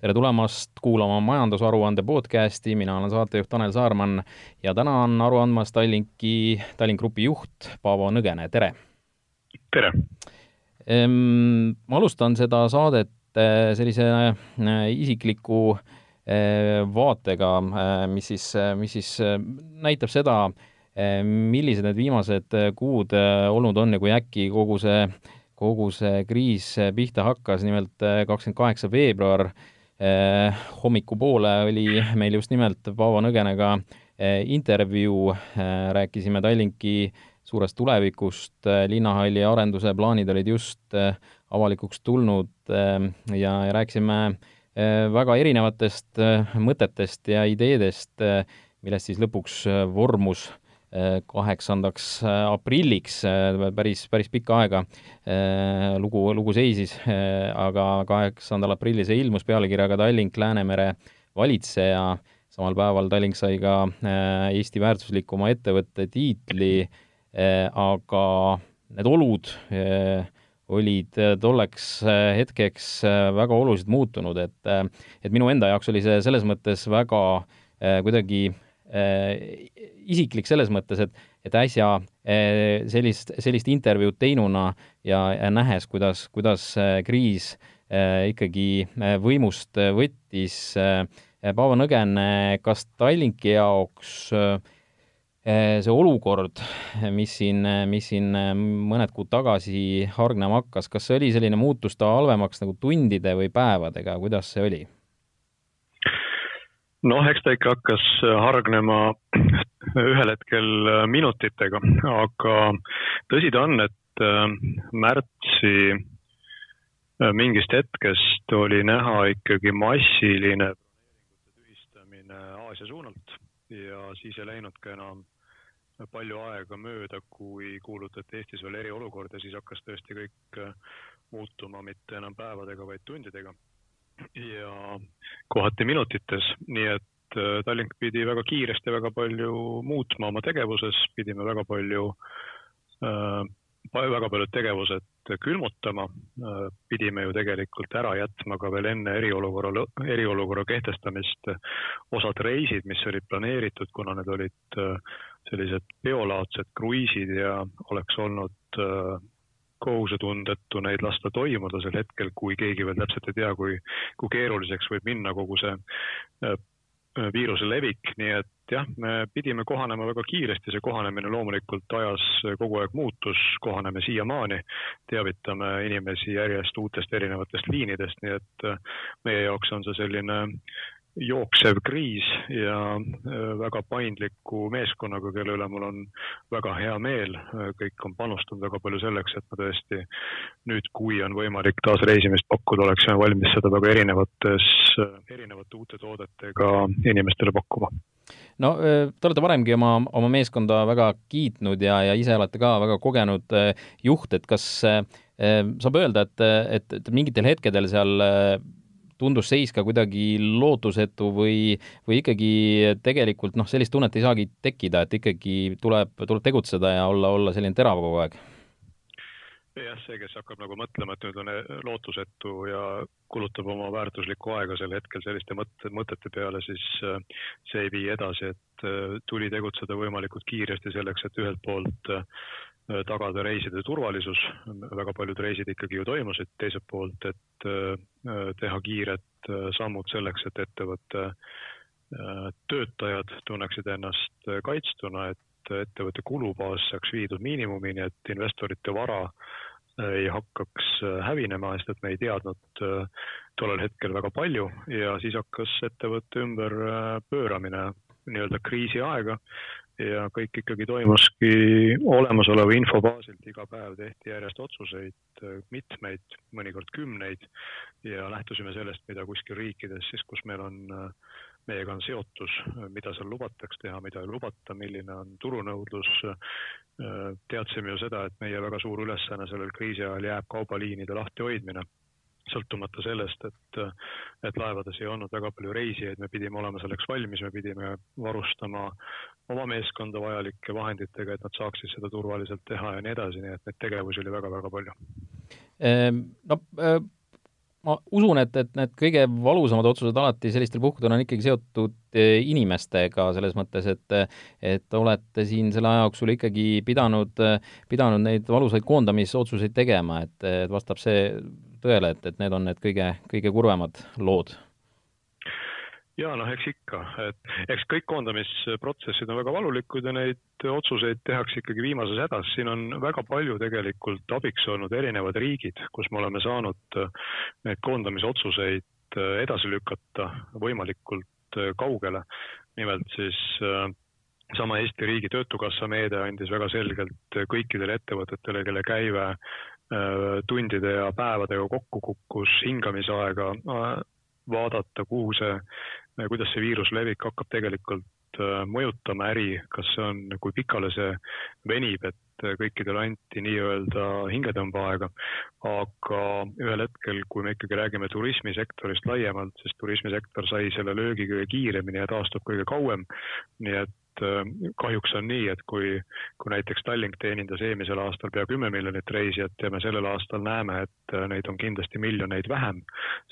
tere tulemast kuulama majandusaruande podcasti, mina olen saatejuht Tanel Saarman ja täna on aru andmas Tallinki, Tallink Grupi juht Paavo Nõgene, tere! tere! Ma alustan seda saadet eh, sellise eh, isikliku eh, vaatega, mis siis, mis siis näitab seda, millised need viimased kuud olnud on ja kui äkki kogu see, kogu see kriis pihta hakkas, nimelt kakskümmend kaheksa veebruar hommikupoole oli meil just nimelt Paavo Nõgenega eh, intervjuu, eh, rääkisime Tallinki suurest tulevikust, linnahalli arenduse plaanid olid just avalikuks tulnud ja rääkisime väga erinevatest mõtetest ja ideedest, millest siis lõpuks vormus kaheksandaks aprilliks, päris, päris pikka aega lugu, lugu seisis, aga kaheksandal aprillil see ilmus pealkirjaga Tallink Läänemere valitseja, samal päeval Tallink sai ka Eesti väärtuslikuma ettevõtte tiitli, aga need olud olid tolleks hetkeks väga oluliselt muutunud, et et minu enda jaoks oli see selles mõttes väga kuidagi Äh, isiklik selles mõttes, et, et äsja äh, sellist, sellist intervjuud teinuna ja, ja nähes, kuidas, kuidas äh, kriis ikkagi võimust võttis. Paavo Nõgen, kas Tallinki jaoks see olukord, mis siin, mis siin mõned kuud tagasi hargnema hakkas, kas see oli selline muutus ta halvemaks nagu tundide või päevadega, kuidas see oli? Noh, eks ta ikka hakkas äh, hargnema ühel hetkel äh, minutitega, aga tõsi ta on, et äh, märtsi mingist hetkest oli näha ikkagi massiline tühistamine Aasia suunalt ja siis ei läinud ka enam palju aega mööda, kui kuulutati Eestis veel eriolukord ja siis hakkas tõesti kõik muutuma mitte enam päevadega, vaid tundidega ja kohati minutites, nii et äh, Tallink pidi väga kiiresti väga palju muutma oma tegevuses, pidime väga palju äh,, väga paljud tegevused külmutama äh,. pidime ju tegelikult ära jätma ka veel enne eriolukorra, eriolukorra kehtestamist osad reisid, mis olid planeeritud, kuna need olid äh, sellised peolaadsed kruiisid ja oleks olnud äh, kohusetundetu neid lasta toimuda sel hetkel, kui keegi veel täpselt ei tea, kui, kui keeruliseks võib minna kogu see äh, viiruse levik, nii et jah, me pidime kohanema väga kiiresti, see kohanemine loomulikult ajas kogu aeg muutus, kohaneme siiamaani, teavitame inimesi järjest uutest erinevatest liinidest, nii et äh, meie jaoks on see selline jooksev kriis ja äh, väga paindliku meeskonnaga, kelle üle mul on väga hea meel. kõik on panustanud väga palju selleks, et me tõesti nüüd, kui on võimalik taas reisimist pakkuda, oleksime valmis seda väga erinevates, erinevate uute toodetega inimestele pakkuma no äh, te olete varemgi oma, oma meeskonda väga kiitnud ja, ja ise olete ka väga kogenud äh, juht, et kas saab öelda, et, et, et mingitel hetkedel seal tundus seis ka kuidagi lootusetu või, või ikkagi tegelikult noh, sellist tunnet ei saagi tekkida, et ikkagi tuleb, tuleb tegutseda ja olla, olla selline terav kogu aeg? jah, see, kes hakkab nagu mõtlema, et nüüd on lootusetu ja kulutab oma väärtuslikku aega sel hetkel selliste mõtte, mõtete peale, siis äh, see ei vii edasi, et äh, tuli tegutseda võimalikult kiiresti selleks, et ühelt poolt Äh, tagada reiside turvalisus, väga paljud reisid ikkagi ju toimusid, teiselt poolt, et äh, teha kiired äh, sammud selleks, et ettevõtte töötajad tunneksid ennast kaitstuna, et ettevõtte kulubaas saaks viidud miinimumini, et investorite vara ei hakkaks hävinema, sest et me ei teadnud tollel hetkel väga palju. Ja siis hakkas ettevõtte ümberpööramine nii-öelda kriisiaega. Ja kõik ikkagi toimuski olemasoleva info baasilt, iga päev tehti järjest otsuseid, mitmeid, mõnikord kümneid. Ja lähtusime sellest, mida kuskil riikides siis, kus meil on, meiega on seotus, mida seal lubatakse teha, mida ei lubata, milline on turunõudlus. teadsime ju seda, et meie väga suur ülesanne sellel kriisi ajal jääb kaubaliinide lahtihoidmine sõltumata sellest, et, et laevades ei olnud väga palju reisijaid, me pidime olema selleks valmis, me pidime varustama oma meeskonda vajalike vahenditega, et nad saaksid seda turvaliselt teha ja nii edasi, nii et neid tegevusi oli väga-väga palju. Ehm, no äh, ma usun, et, et need kõige valusamad otsused alati sellistel puhkudel on ikkagi seotud inimestega, selles mõttes, et et olete siin selle aja jooksul ikkagi pidanud, pidanud neid valusaid koondamisotsuseid tegema, et, et vastab see tõele, et, et need on need kõige, kõige kurvemad lood ja noh, eks ikka, et eks kõik koondamisprotsessid on väga valulikud ja neid otsuseid tehakse ikkagi viimases hädas. siin on väga palju tegelikult abiks olnud erinevad riigid, kus me oleme saanud neid koondamisotsuseid edasi lükata võimalikult kaugele. nimelt siis sama Eesti riigi Töötukassa meede andis väga selgelt kõikidele ettevõtetele, kelle käive tundide ja päevadega kokku kukkus, hingamisaega vaadata, kuhu see, kuidas see viirus levik hakkab tegelikult äh, mõjutama äri, kas see on, kui pikale see venib, et äh, kõikidele anti nii-öelda hingetõmbeaega. aga ühel hetkel, kui me ikkagi räägime turismisektorist laiemalt, siis turismisektor sai selle löögi kõige kiiremini ja taastub kõige kauem. nii et et äh, kahjuks on nii, et kui, kui näiteks Tallink teenindas eelmisel aastal pea kümme miljonit reisijat ja me sellel aastal näeme, et äh, neid on kindlasti miljoneid vähem,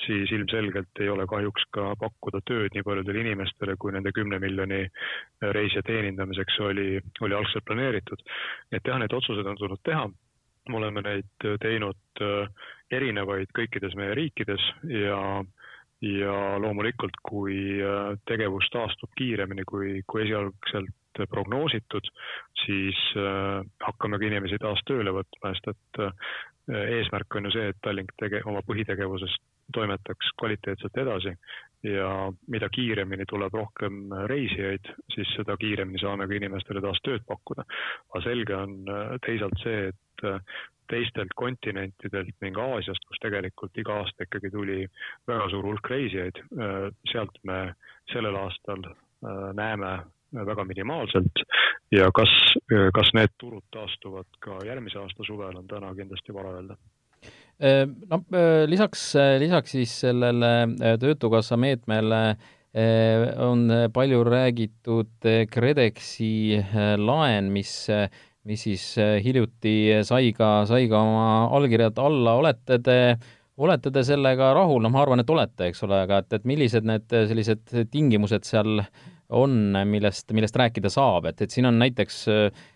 siis ilmselgelt ei ole kahjuks ka pakkuda tööd nii paljudele inimestele, kui nende kümne miljoni äh, reisija teenindamiseks oli, oli algselt planeeritud. et jah, need otsused on tulnud teha me oleme neid teinud erinevaid kõikides meie riikides ja ja loomulikult, kui äh, tegevus taastub kiiremini, kui, kui esialgselt prognoositud, siis äh, hakkame ka inimesi taas tööle võtma, sest et äh, eesmärk on ju see, et Tallink tege-, oma põhitegevusest toimetaks kvaliteetselt edasi ja mida kiiremini tuleb rohkem reisijaid, siis seda kiiremini saame ka inimestele taas tööd pakkuda. aga selge on teisalt see, et teistelt kontinentidelt ning Aasiast, kus tegelikult iga aasta ikkagi tuli väga suur hulk reisijaid, äh, sealt me sellel aastal äh, näeme väga minimaalselt. Ja kas, äh, kas need turud taastuvad ka järgmise aasta suvel, on täna kindlasti vara öelda. No lisaks, lisaks siis sellele Töötukassa meetmele on palju räägitud KredExi laen, mis mis siis äh, hiljuti sai ka, sai ka oma allkirjad alla, olete te, olete te sellega rahul, noh, ma arvan, et olete, eks ole, aga et, et millised need sellised tingimused seal on, millest, millest rääkida saab, et, et siin on näiteks äh,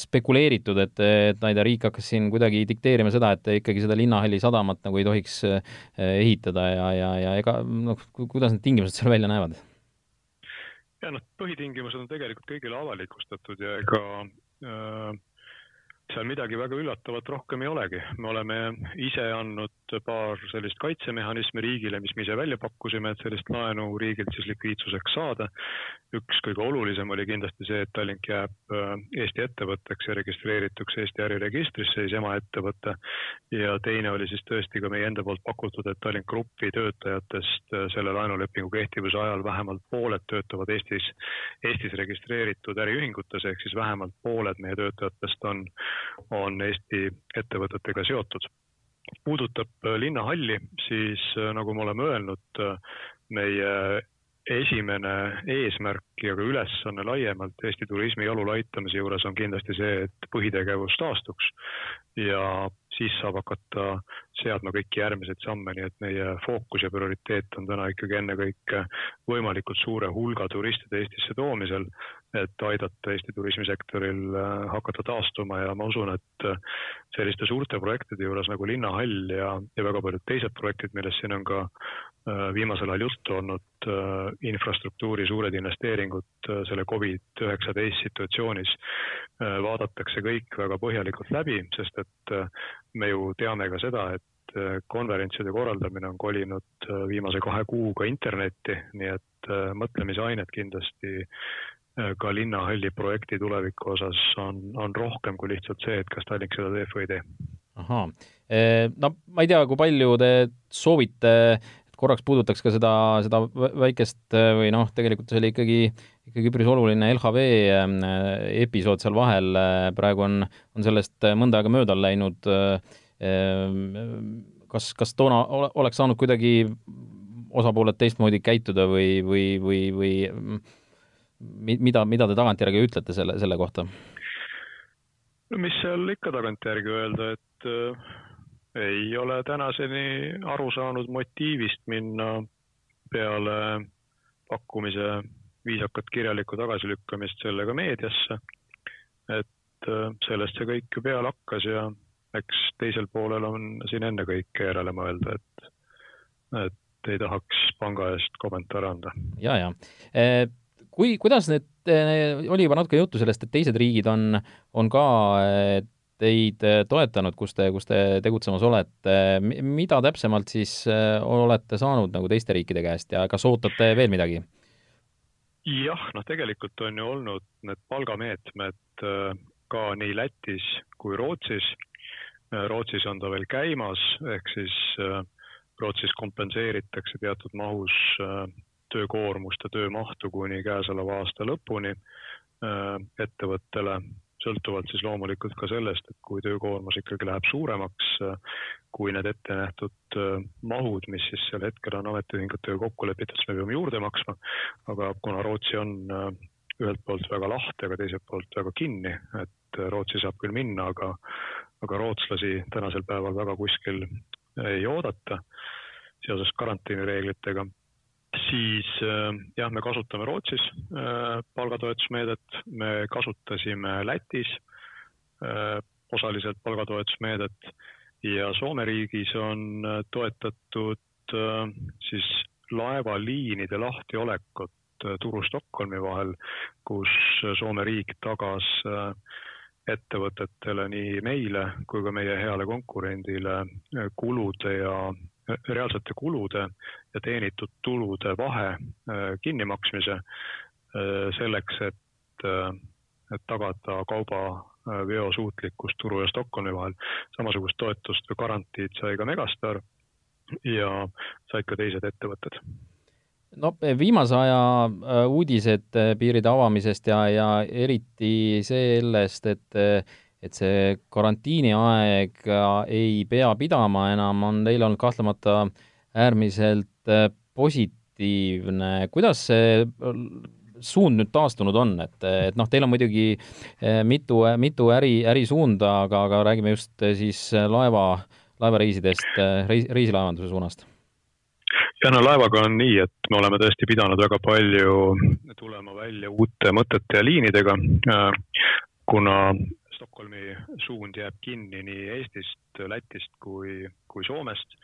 spekuleeritud, et, et ma ei tea, riik hakkas siin kuidagi dikteerima seda, et ikkagi seda Linnahalli sadamat nagu ei tohiks äh, ehitada ja, ja, ja ega noh, kuidas need tingimused seal välja näevad? ja noh, põhitingimused on tegelikult kõigile avalikustatud ja ega äh, seal midagi väga üllatavat rohkem ei olegi. me oleme ise andnud paar sellist kaitsemehhanismi riigile, mis me ise välja pakkusime, et sellist laenu riigilt siis likviidsuseks saada. üks kõige olulisem oli kindlasti see, et Tallink jääb äh, Eesti ettevõtteks ja registreerituks Eesti äriregistrisse, siis emaettevõte. ja teine oli siis tõesti ka meie enda poolt pakutud, et Tallink Grupi töötajatest äh, selle laenulepingu kehtivuse ajal vähemalt pooled töötavad Eestis, Eestis registreeritud äriühingutes, ehk siis vähemalt pooled meie töötajatest on on Eesti ettevõtetega seotud. puudutab äh, linnahalli, siis äh, nagu me oleme öelnud, äh, meie esimene eesmärk ja ka ülesanne laiemalt Eesti turismi jalule aitamise juures on kindlasti see, et põhitegevus taastuks. Ja siis saab hakata seadma kõiki järgmiseid samme, nii et meie fookus ja prioriteet on täna ikkagi ennekõike võimalikult suure hulga turistide Eestisse toomisel, et aidata Eesti turismisektoril äh, hakata taastuma. Ja ma usun, et äh, selliste suurte projektide juures nagu linnahall ja, ja väga paljud teised projektid, millest siin on ka äh, viimasel ajal juttu olnud, infrastruktuuri suured investeeringud selle Covid-19 situatsioonis, vaadatakse kõik väga põhjalikult läbi, sest et me ju teame ka seda, et konverentside korraldamine on kolinud viimase kahe kuuga internetti, nii et mõtlemisainet kindlasti Äh, ka linnahalli projekti tuleviku osas on, on rohkem kui lihtsalt see, et kas Tallink seda teeb või ei tee. ahaa, äh, no ma ei tea, kui palju te soovite, korraks puudutaks ka seda, seda väikest äh, või noh, tegelikult see oli ikkagi, ikkagi üpris oluline LHV episood seal vahel, praegu on, on sellest mõnda aega mööda läinud, kas, kas toona oleks saanud kuidagi osapooled teistmoodi käituda või, või, või, või mida, mida te tagantjärgi ütlete selle, selle kohta? no mis seal ikka tagantjärgi öelda, et ei ole tänaseni aru saanud motiivist minna peale pakkumise viisakat kirjalikku tagasilükkamist sellega meediasse. et äh, sellest see kõik ju peale hakkas ja eks teisel poolel on siin ennekõike järele mõelda, et, et ei tahaks panga eest kommentaare anda. ja, ja e, kui, kuidas need, e, oli juba natuke juttu sellest, et teised riigid on, on ka teid toetanud, kus te, kus te tegutsemas olete, mida täpsemalt siis olete saanud nagu teiste riikide käest ja kas ootate veel midagi? jah, noh, tegelikult on ju olnud need palgameetmed äh, ka nii Lätis kui Rootsis. Äh, Rootsis on ta veel käimas, ehk siis äh, Rootsis kompenseeritakse teatud mahus töökoormust ja töömahtu kuni käesoleva aasta lõpuni ettevõttele sõltuvalt siis loomulikult ka sellest, et kui töökoormus ikkagi läheb suuremaks, kui need ette nähtud äh, mahud, mis siis sel hetkel on ametiühingutega kokku lepitud, siis me peame juurde maksma. aga kuna Rootsi on äh, ühelt poolt väga lahti, aga teiselt poolt väga kinni, et Rootsi saab küll minna, aga, aga rootslasi tänasel päeval väga kuskil ei oodata seoses karantiinireeglitega siis äh, jah, me kasutame Rootsis äh, palgatoetusmeedet, me kasutasime Lätis äh, osaliselt palgatoetusmeedet. Ja Soome riigis on toetatud siis laevaliinide lahtiolekut Turu Stockholmi vahel, kus Soome riik tagas ettevõtetele, nii meile kui ka meie heale konkurendile kulude ja reaalsete kulude ja teenitud tulude vahe äh, kinnimaksmise äh, selleks, et, äh, et tagada kaubaveo suutlikkus Turu ja Stockholmi vahel. samasugust toetust või garantiid sai ka Megastar ja said ka teised ettevõtted no viimase aja uudised piiride avamisest ja, ja eriti sellest, et et see karantiiniaeg ei pea pidama enam, on teil olnud kahtlemata äärmiselt äh, positiivne. kuidas see äh, suund nüüd taastunud on, et, et noh, teil on muidugi äh, mitu, mitu äri, ärisuunda, aga, aga räägime just siis laeva, laevareisidest, reis, reisilaevanduse suunast jah, no laevaga on nii, et me oleme tõesti pidanud väga palju tulema välja uute mõtete ja liinidega, kuna Stockholmi suund jääb kinni nii Eestist, Lätist kui, kui Soomest,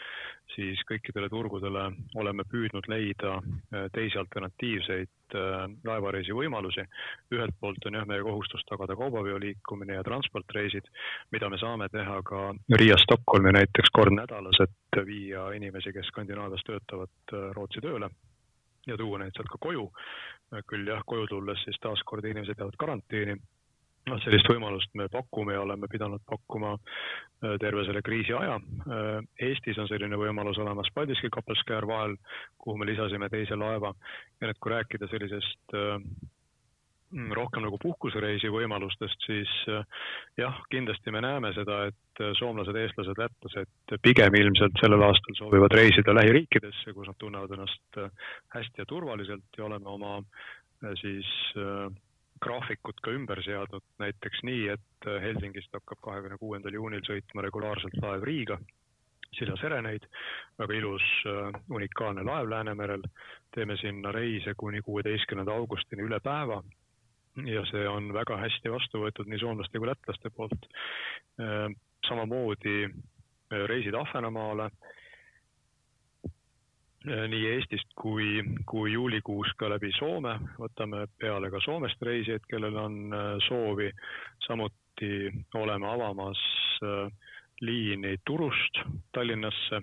siis kõikidele turgudele oleme püüdnud leida äh, teisi alternatiivseid äh, laevareisi võimalusi. ühelt poolt on jah, meie kohustus tagada kaubaveo liikumine ja transportreisid, mida me saame teha ka Riiast Stockholmi näiteks kord nädalas, et viia inimesi, kes Skandinaavias töötavad, äh, Rootsi tööle ja tuua neid sealt ka koju. küll jah, koju tulles siis taaskord inimesed jäävad karantiini noh, sellist võimalust me pakume ja oleme pidanud pakkuma äh, terve selle kriisi aja. Äh, Eestis on selline võimalus olemas Paldiski Kapelskär vahel, kuhu me lisasime teise laeva ja nüüd, kui rääkida sellisest äh, rohkem nagu puhkusereisi võimalustest, siis jah, kindlasti me näeme seda, et soomlased, eestlased, lätlased pigem ilmselt sellel aastal soovivad reisida lähiriikidesse, kus nad tunnevad ennast hästi ja turvaliselt ja oleme oma siis äh, graafikut ka ümber seadnud, näiteks nii, et Helsingist hakkab kahekümne kuuendal juunil sõitma regulaarselt laev Riiga, Silja Sereneid, väga ilus äh, unikaalne laev Läänemerel, teeme sinna reise kuni kuueteistkümnenda augustini üle päeva. Ja see on väga hästi vastu võetud nii soomlaste kui lätlaste poolt. Äh, samamoodi äh, reisid Ahvenamaale. Äh, nii Eestist kui, kui juulikuus ka läbi Soome, võtame peale ka Soomest reisijaid, kellel on äh, soovi. samuti oleme avamas äh, liini Turust Tallinnasse.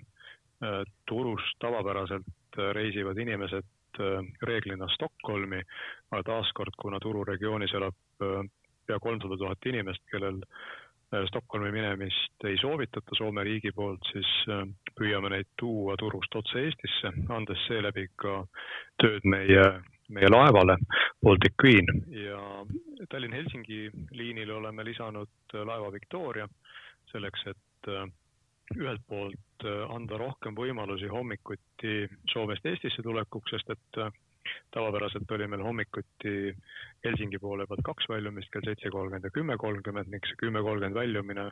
Turust tavapäraselt reisivad inimesed reeglina Stockholmi, aga taaskord, kuna Turu regioonis elab pea kolmsada tuhat inimest, kellel Äh, Stockholmi minemist ei soovitata Soome riigi poolt, siis äh, püüame neid tuua Turust otse Eestisse, andes seeläbi ka tööd meie, meie laevale Baltic Queen. Ja Tallinn-Helsingi liinile oleme lisanud äh, laeva Victoria selleks, et ühelt poolt anda rohkem võimalusi hommikuti Soomest Eestisse tulekuks, sest et tavapäraselt oli meil hommikuti Helsingi poole pealt kaks väljumist, kell seitse kolmkümmend ja kümme kolmkümmend ning see kümme kolmkümmend väljumine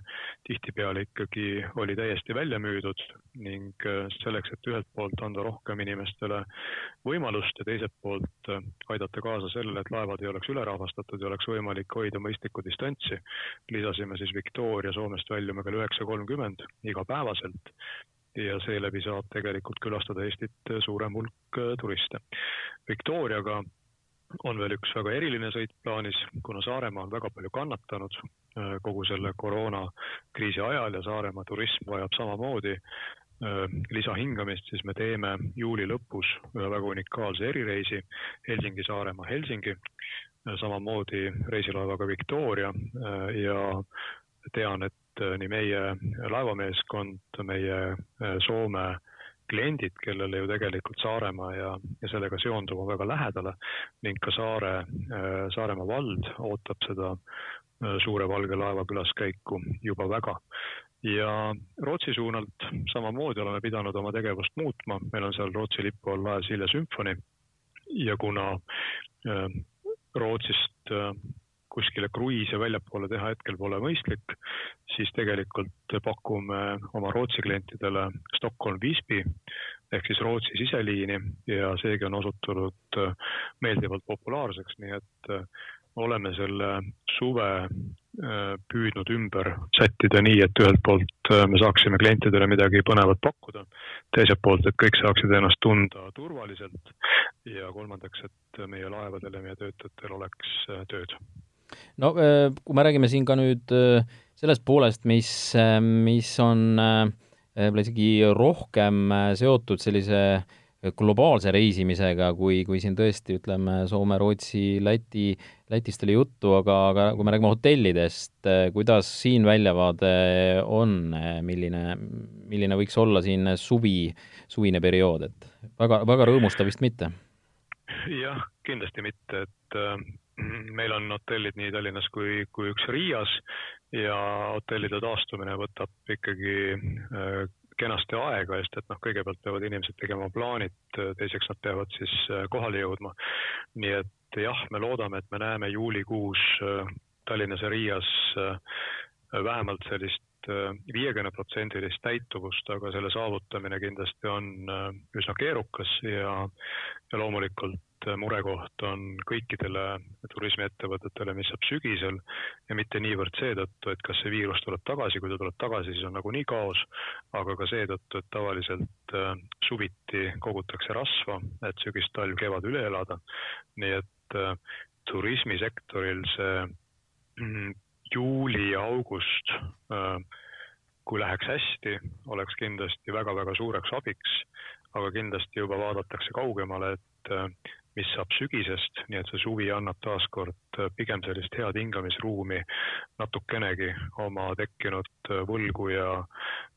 tihtipeale ikkagi oli täiesti välja müüdud ning äh, selleks, et ühelt poolt anda rohkem inimestele võimalust ja teiselt poolt äh, aidata kaasa sellele, et laevad ei oleks ülerahvastatud ja oleks võimalik hoida mõistlikku distantsi, lisasime siis Victoria Soomest väljuma kell üheksa kolmkümmend igapäevaselt ja seeläbi saab tegelikult külastada Eestit suurem hulk äh, turiste. Victoriaga on veel üks väga eriline sõit plaanis, kuna Saaremaa on väga palju kannatanud äh, kogu selle koroonakriisi ajal ja Saaremaa turism vajab samamoodi äh, lisahingamist, siis me teeme juuli lõpus ühe väga unikaalse erireisi Helsingi, Saaremaa, Helsingi, samamoodi reisilaevaga Victoria ja tean, et äh, nii meie laevameeskond, meie äh, Soome kliendid, kellele ju tegelikult Saaremaa ja, ja sellega seonduv on väga lähedale ning ka Saare, äh, Saaremaa vald ootab seda suure valge laeva külaskäiku juba väga. ja Rootsi suunalt samamoodi oleme pidanud oma tegevust muutma, meil on seal Rootsi lipu all laev Silja Sümfoni ja kuna Rootsist kuskile kruiise väljapoole teha hetkel pole mõistlik, siis tegelikult pakume oma Rootsi klientidele Stockholm-Visby ehk siis Rootsi siseliini ja seegi on osutunud meeldivalt populaarseks, nii et oleme selle suve püüdnud ümber sättida nii, et ühelt poolt me saaksime klientidele midagi põnevat pakkuda, teiselt poolt, et kõik saaksid ennast tunda turvaliselt ja kolmandaks, et meie laevadel ja meie töötajatel oleks tööd no äh, kui me räägime siin ka nüüd äh, sellest poolest, mis, äh, mis on võib-olla isegi rohkem seotud sellise globaalse reisimisega, kui, kui siin tõesti ütleme, Soome, Rootsi, Läti, Lätist oli juttu, aga, aga kui me räägime hotellidest, kuidas siin väljavaade on, milline, milline võiks olla siin suvi, suvine periood, et väga, väga rõõmustav vist mitte? jah, kindlasti mitte, et meil on hotellid nii Tallinnas kui, kui üks Riias ja hotellide taastumine võtab ikkagi äh, kenasti aega, sest et noh, kõigepealt peavad inimesed tegema plaanid, teiseks nad peavad siis äh, kohale jõudma. nii et jah, me loodame, et me näeme juulikuus äh, Tallinnas ja Riias vähemalt sellist viiekümne protsendilist täituvust, aga selle saavutamine kindlasti on üsna keerukas ja, ja loomulikult et murekoht on kõikidele turismiettevõtetele, mis saab sügisel ja mitte niivõrd seetõttu, et kas see viirus tuleb tagasi, kui ta tuleb tagasi, siis on nagunii kaos, aga ka seetõttu, et tavaliselt äh, suviti kogutakse rasva, et sügis, talv, kevad üle elada. nii et äh, turismisektoril see mm, juuli ja august äh, kui läheks hästi, oleks kindlasti väga-väga suureks abiks, aga kindlasti juba vaadatakse kaugemale, et mis saab sügisest, nii et see suvi annab taaskord äh, pigem sellist head hingamisruumi natukenegi oma tekkinud äh, võlgu ja,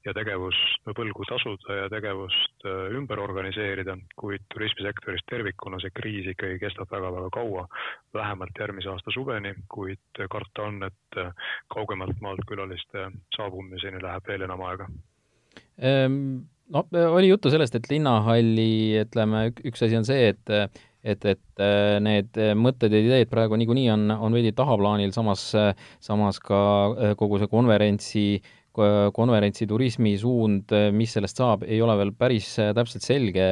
ja tegevust, võlgu tasuda ja tegevust äh, ümber organiseerida, kuid turismisektoris tervikuna see kriis ikkagi kestab väga-väga kaua, vähemalt järgmise aasta suveni, kuid karta on, et kaugemalt maalt külaliste saabumiseni läheb veel enam aega. Ehm, no oli juttu sellest, et linnahalli, ütleme, üks asi on see, et et, et äh, need mõtted ja ideed praegu niikuinii on, on veidi tahaplaanil, samas, samas ka äh, kogu see konverentsi, konverentsi turismi suund, mis sellest saab, ei ole veel päris äh, täpselt selge.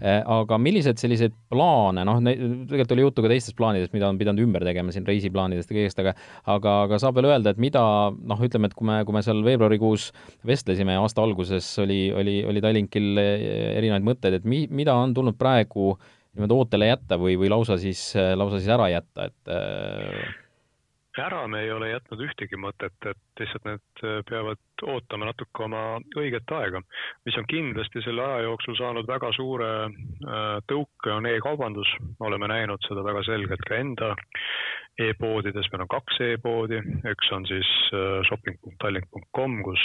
aga millised selliseid plaane, noh, tegelikult oli juttu ka teistest plaanidest, mida on pidanud ümber tegema siin reisiplaanidest ja kõigest, aga aga, aga saab veel öelda, et mida noh, ütleme, et kui me, kui me seal veebruarikuus vestlesime aasta alguses, oli, oli, oli Tallinkil erinevaid mõtteid, et mi-, mida on tulnud praegu äh, niimoodi ootele jätta või, või lausa siis, lausa siis ära jätta, et äh, ära me ei ole jätnud ühtegi mõtet, et lihtsalt need peavad ootama natuke oma õiget aega. mis on kindlasti selle aja jooksul saanud väga suure äh, tõuke, on e-kaubandus, oleme näinud seda väga selgelt ka enda e-poodides, meil on kaks e-poodi, üks on siis äh, shopping.tallink.com, kus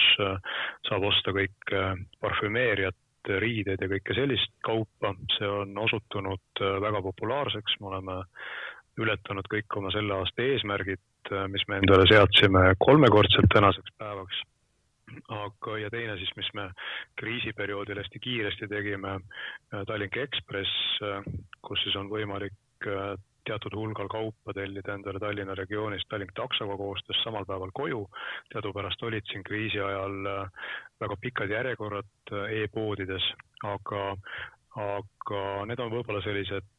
saab osta kõik parfümeeriat, riideid ja kõike sellist kaupa, see on osutunud äh, väga populaarseks, me oleme ületanud kõik oma selle aasta eesmärgid, äh, mis me endale seadsime kolmekordselt tänaseks päevaks. aga, ja teine siis, mis me kriisiperioodil hästi kiiresti tegime, Tallink Ekspress, kus siis on võimalik teatud hulgal kaupa tellida endale Tallinna regioonist Tallink taksoga koostöös samal päeval koju. teadupärast olid siin kriisi ajal väga pikad järjekorrad e-poodides, aga, aga need on võib-olla sellised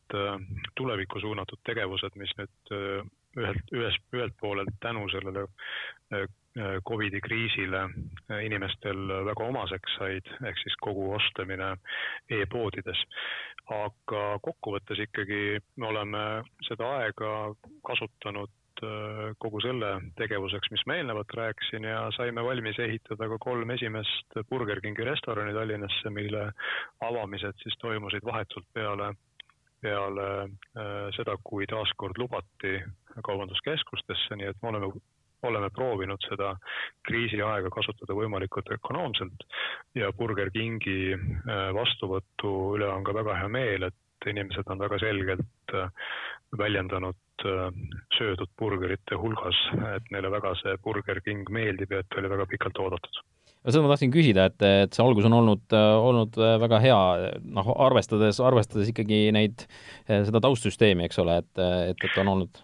tulevikku suunatud tegevused, mis nüüd ühelt, ühest, ühelt poolelt tänu sellele Äh, Covidi kriisile äh, inimestel väga omaseks said, ehk siis kogu ostlemine e-poodides. aga kokkuvõttes ikkagi me oleme seda aega kasutanud äh, kogu selle tegevuseks, mis ma eelnevalt rääkisin ja saime valmis ehitada ka kolm esimest Burger Kingi restorani Tallinnasse, mille avamised siis toimusid vahetult peale peale äh, seda, kui taaskord lubati kaubanduskeskustesse, nii et me oleme oleme proovinud seda kriisiaega kasutada võimalikult ökonoomselt ja Burger Kingi äh, vastuvõtu üle on ka väga hea meel, et inimesed on väga selgelt äh, väljendanud äh, söödud burgerite hulgas, et neile väga see Burger King meeldib ja et oli väga pikalt oodatud. No seda ma tahtsin küsida, et, et see algus on olnud, olnud väga hea, noh, arvestades, arvestades ikkagi neid, seda taustsüsteemi, eks ole, et, et, et on olnud.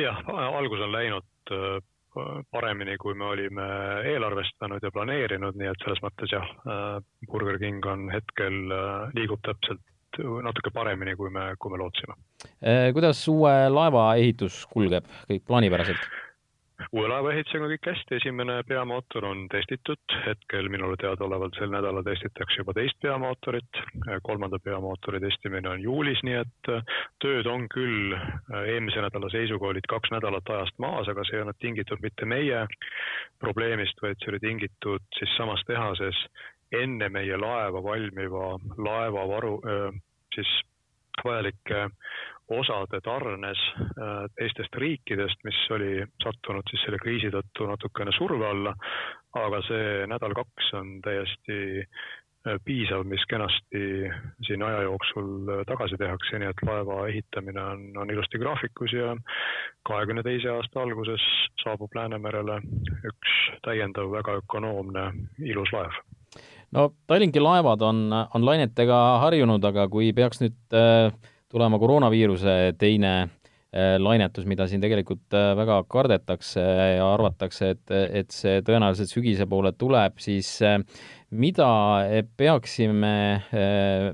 Jah, algus on läinud Äh, paremini, kui me olime eelarvestanud ja planeerinud, nii et selles mõttes jah, äh, Burger King on hetkel, äh, liigub täpselt natuke paremini, kui me, kui me lootsime. kuidas uue laeva ehitus kulgeb, kõik plaanipäraselt? Uue laeva ehitusega on kõik hästi, esimene peamootor on testitud, hetkel minule teadaolevalt sel nädalal testitakse juba teist peamootorit, kolmanda peamootori testimine on juulis, nii et äh, tööd on küll, äh, eelmise nädala seisuga olid kaks nädalat ajast maas, aga see ei olnud tingitud mitte meie probleemist, vaid see oli tingitud siis samas tehases enne meie laeva valmiva laevavaru, äh, siis vajalike osade tarnes äh, teistest riikidest, mis oli sattunud siis selle kriisi tõttu natukene surve alla. aga see nädal-kaks on täiesti äh, piisav, mis kenasti siin aja jooksul äh, tagasi tehakse, nii et laeva ehitamine on, on ilusti graafikus ja kahekümne teise aasta alguses saabub Läänemerele üks täiendav väga ökonoomne ilus laev no Tallinki laevad on, on lainetega harjunud, aga kui peaks nüüd äh, tulema koroonaviiruse teine äh, lainetus, mida siin tegelikult äh, väga kardetakse ja arvatakse, et, et see tõenäoliselt sügise poole tuleb, siis mida peaksime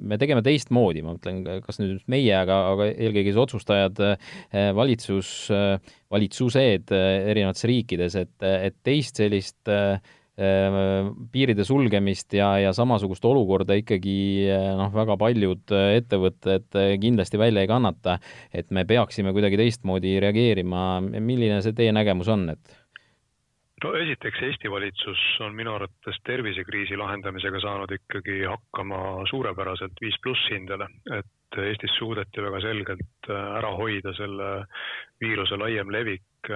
me tegema teistmoodi, ma mõtlen, kas nüüd meie, aga, aga eelkõige siis otsustajad, valitsus, valitsused erinevates riikides, et, et teist sellist äh, piiride sulgemist ja, ja samasugust olukorda ikkagi eh, noh, väga paljud eh, ettevõtted eh, kindlasti välja ei kannata, et me peaksime kuidagi teistmoodi reageerima, milline see teie nägemus on, et? no esiteks, Eesti valitsus on minu arvates tervisekriisi lahendamisega saanud ikkagi hakkama suurepäraselt viis pluss hindele, et Eestis suudeti väga selgelt ära hoida selle viiruse laiem levik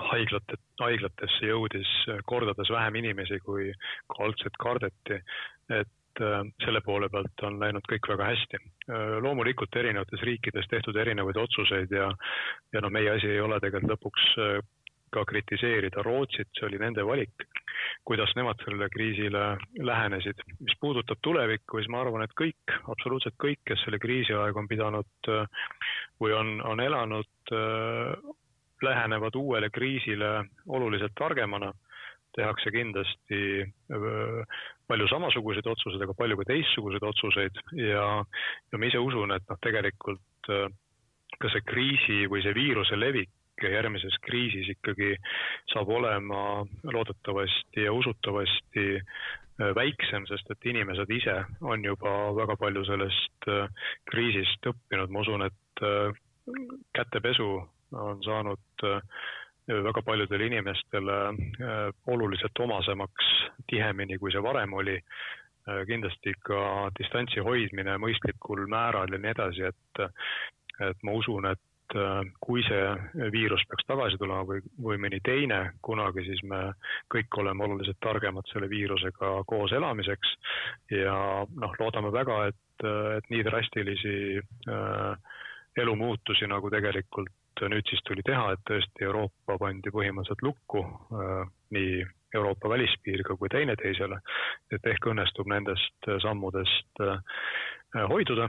haiglate, haiglatesse jõudis kordades vähem inimesi, kui algselt kardeti. et äh, selle poole pealt on läinud kõik väga hästi. Äh, loomulikult erinevates riikides tehtud erinevaid otsuseid ja, ja noh, meie asi ei ole tegelikult lõpuks äh, ka kritiseerida Rootsit, see oli nende valik, kuidas nemad sellele kriisile lähenesid. mis puudutab tulevikku, siis ma arvan, et kõik, absoluutselt kõik, kes selle kriisi aeg on pidanud või on, on elanud lähenevad uuele kriisile oluliselt targemana, tehakse kindlasti palju samasuguseid otsuseid, aga palju ka teistsuguseid otsuseid. Ja, ja ma ise usun, et noh, tegelikult ka see kriisi või see viiruse levik järgmises kriisis ikkagi saab olema loodetavasti ja usutavasti väiksem, sest et inimesed ise on juba väga palju sellest kriisist õppinud, ma usun, et kätepesu on saanud äh, väga paljudele inimestele äh, oluliselt omasemaks tihemini, kui see varem oli. Äh, kindlasti ka distantsi hoidmine mõistlikul määral ja nii edasi, et, et ma usun, et kui see viirus peaks tagasi tulema või, või mõni teine kunagi, siis me kõik oleme oluliselt targemad selle viirusega koos elamiseks ja noh, loodame väga, et, et nii drastilisi äh, elumuutusi, nagu tegelikult nüüd siis tuli teha, et tõesti Euroopa pandi põhimõtteliselt lukku äh, nii Euroopa välispiiriga kui teineteisele. et ehk õnnestub nendest sammudest hoiduda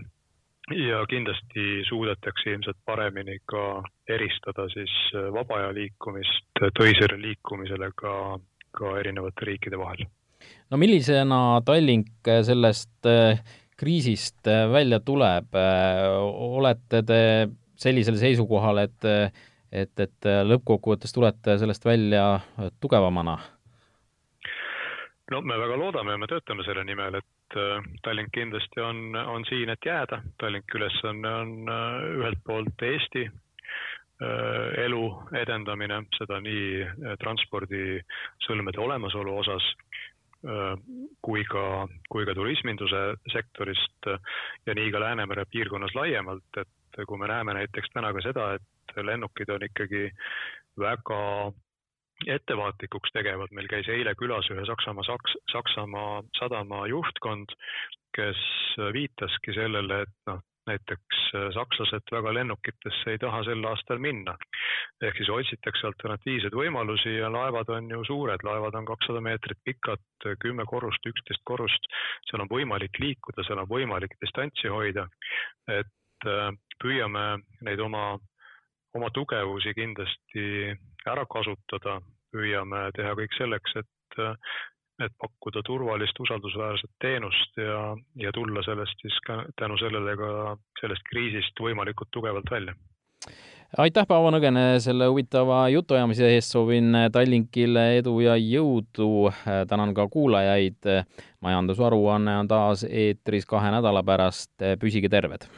ja kindlasti suudetakse ilmselt paremini ka eristada siis vaba aja liikumist töisele liikumisele ka, ka erinevate riikide vahel. no millisena Tallink sellest kriisist välja tuleb, olete te sellisel seisukohal, et et, et lõppkokkuvõttes tulete sellest välja tugevamana? no me väga loodame ja me töötame selle nimel, et äh, Tallink kindlasti on, on siin, et jääda. Tallinki ülesanne on, on äh, ühelt poolt Eesti äh, elu edendamine, seda nii transpordisõlmede olemasolu osas kui ka, kui ka turisminduse sektorist ja nii ka Läänemere piirkonnas laiemalt, et kui me näeme näiteks täna ka seda, et lennukid on ikkagi väga ettevaatlikuks tegevad, meil käis eile külas ühe Saksamaa, Saks-, Saksamaa sadama juhtkond, kes viitaski sellele, et noh, näiteks sakslased väga lennukitesse ei taha sel aastal minna. ehk siis otsitakse alternatiivseid võimalusi ja laevad on ju suured, laevad on kakssada meetrit pikad, kümme korrust, üksteist korrust, seal on võimalik liikuda, seal on võimalik distantsi hoida. et äh, püüame neid oma oma tugevusi kindlasti ära kasutada, püüame teha kõik selleks, et, et pakkuda turvalist, usaldusväärset teenust ja, ja tulla sellest siis ka tänu sellele ka sellest kriisist võimalikult tugevalt välja aitäh, Paavo Nõgene, selle huvitava jutuajamise eest, soovin Tallinkile edu ja jõudu. tänan ka kuulajaid. majanduse aruanne on taas eetris kahe nädala pärast. püsige terved